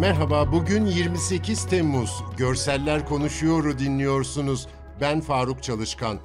Merhaba, bugün 28 Temmuz. Görseller Konuşuyor'u dinliyorsunuz. Ben Faruk Çalışkan.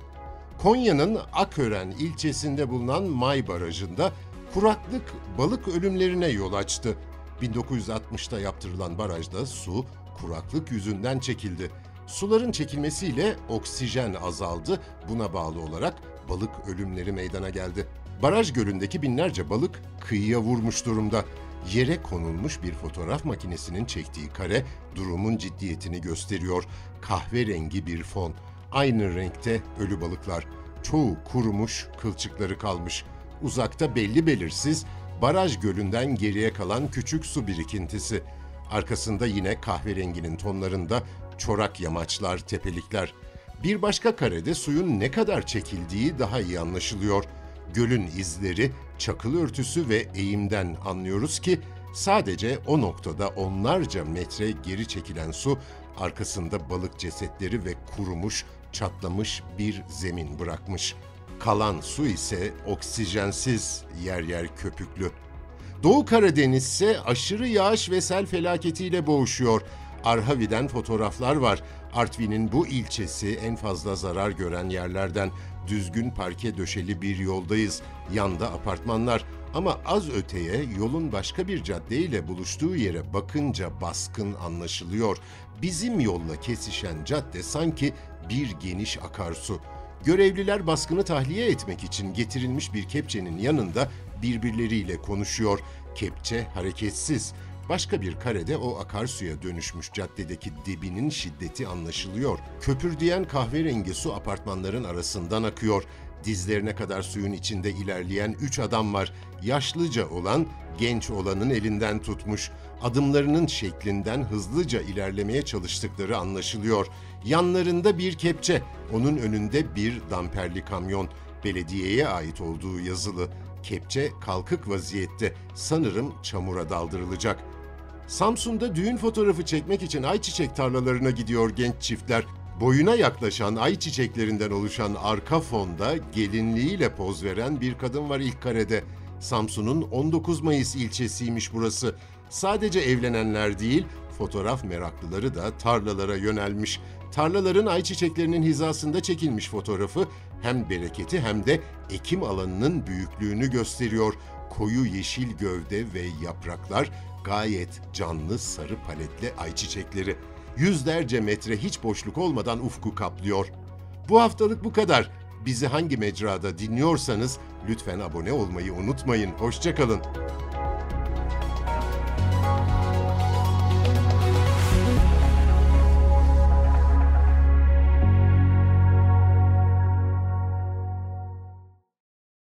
Konya'nın Akören ilçesinde bulunan May Barajı'nda kuraklık balık ölümlerine yol açtı. 1960'ta yaptırılan barajda su kuraklık yüzünden çekildi. Suların çekilmesiyle oksijen azaldı. Buna bağlı olarak balık ölümleri meydana geldi. Baraj gölündeki binlerce balık kıyıya vurmuş durumda. Yere konulmuş bir fotoğraf makinesinin çektiği kare durumun ciddiyetini gösteriyor. Kahverengi bir fon. Aynı renkte ölü balıklar. Çoğu kurumuş, kılçıkları kalmış. Uzakta belli belirsiz baraj gölünden geriye kalan küçük su birikintisi. Arkasında yine kahverenginin tonlarında çorak yamaçlar, tepelikler. Bir başka karede suyun ne kadar çekildiği daha iyi anlaşılıyor. Gölün izleri, çakıl örtüsü ve eğimden anlıyoruz ki sadece o noktada onlarca metre geri çekilen su arkasında balık cesetleri ve kurumuş, çatlamış bir zemin bırakmış. Kalan su ise oksijensiz, yer yer köpüklü. Doğu Karadeniz ise aşırı yağış ve sel felaketiyle boğuşuyor. Arhavi'den fotoğraflar var. Artvin'in bu ilçesi en fazla zarar gören yerlerden. Düzgün parke döşeli bir yoldayız. Yanda apartmanlar ama az öteye yolun başka bir caddeyle buluştuğu yere bakınca baskın anlaşılıyor. Bizim yolla kesişen cadde sanki bir geniş akarsu. Görevliler baskını tahliye etmek için getirilmiş bir kepçenin yanında birbirleriyle konuşuyor. Kepçe hareketsiz. Başka bir karede o akarsuya dönüşmüş caddedeki debinin şiddeti anlaşılıyor. Köpürdeyen kahverengi su apartmanların arasından akıyor. Dizlerine kadar suyun içinde ilerleyen üç adam var. Yaşlıca olan, genç olanın elinden tutmuş. Adımlarının şeklinden hızlıca ilerlemeye çalıştıkları anlaşılıyor. Yanlarında bir kepçe, onun önünde bir damperli kamyon. Belediyeye ait olduğu yazılı. Kepçe kalkık vaziyette. Sanırım çamura daldırılacak. Samsun'da düğün fotoğrafı çekmek için ayçiçek tarlalarına gidiyor genç çiftler. Boyuna yaklaşan ayçiçeklerinden oluşan arka fonda gelinliğiyle poz veren bir kadın var ilk karede. Samsun'un 19 Mayıs ilçesiymiş burası. Sadece evlenenler değil, fotoğraf meraklıları da tarlalara yönelmiş. Tarlaların ayçiçeklerinin hizasında çekilmiş fotoğrafı hem bereketi hem de ekim alanının büyüklüğünü gösteriyor. Koyu yeşil gövde ve yapraklar gayet canlı sarı paletli ayçiçekleri. Yüzlerce metre hiç boşluk olmadan ufku kaplıyor. Bu haftalık bu kadar. Bizi hangi mecrada dinliyorsanız lütfen abone olmayı unutmayın. Hoşçakalın.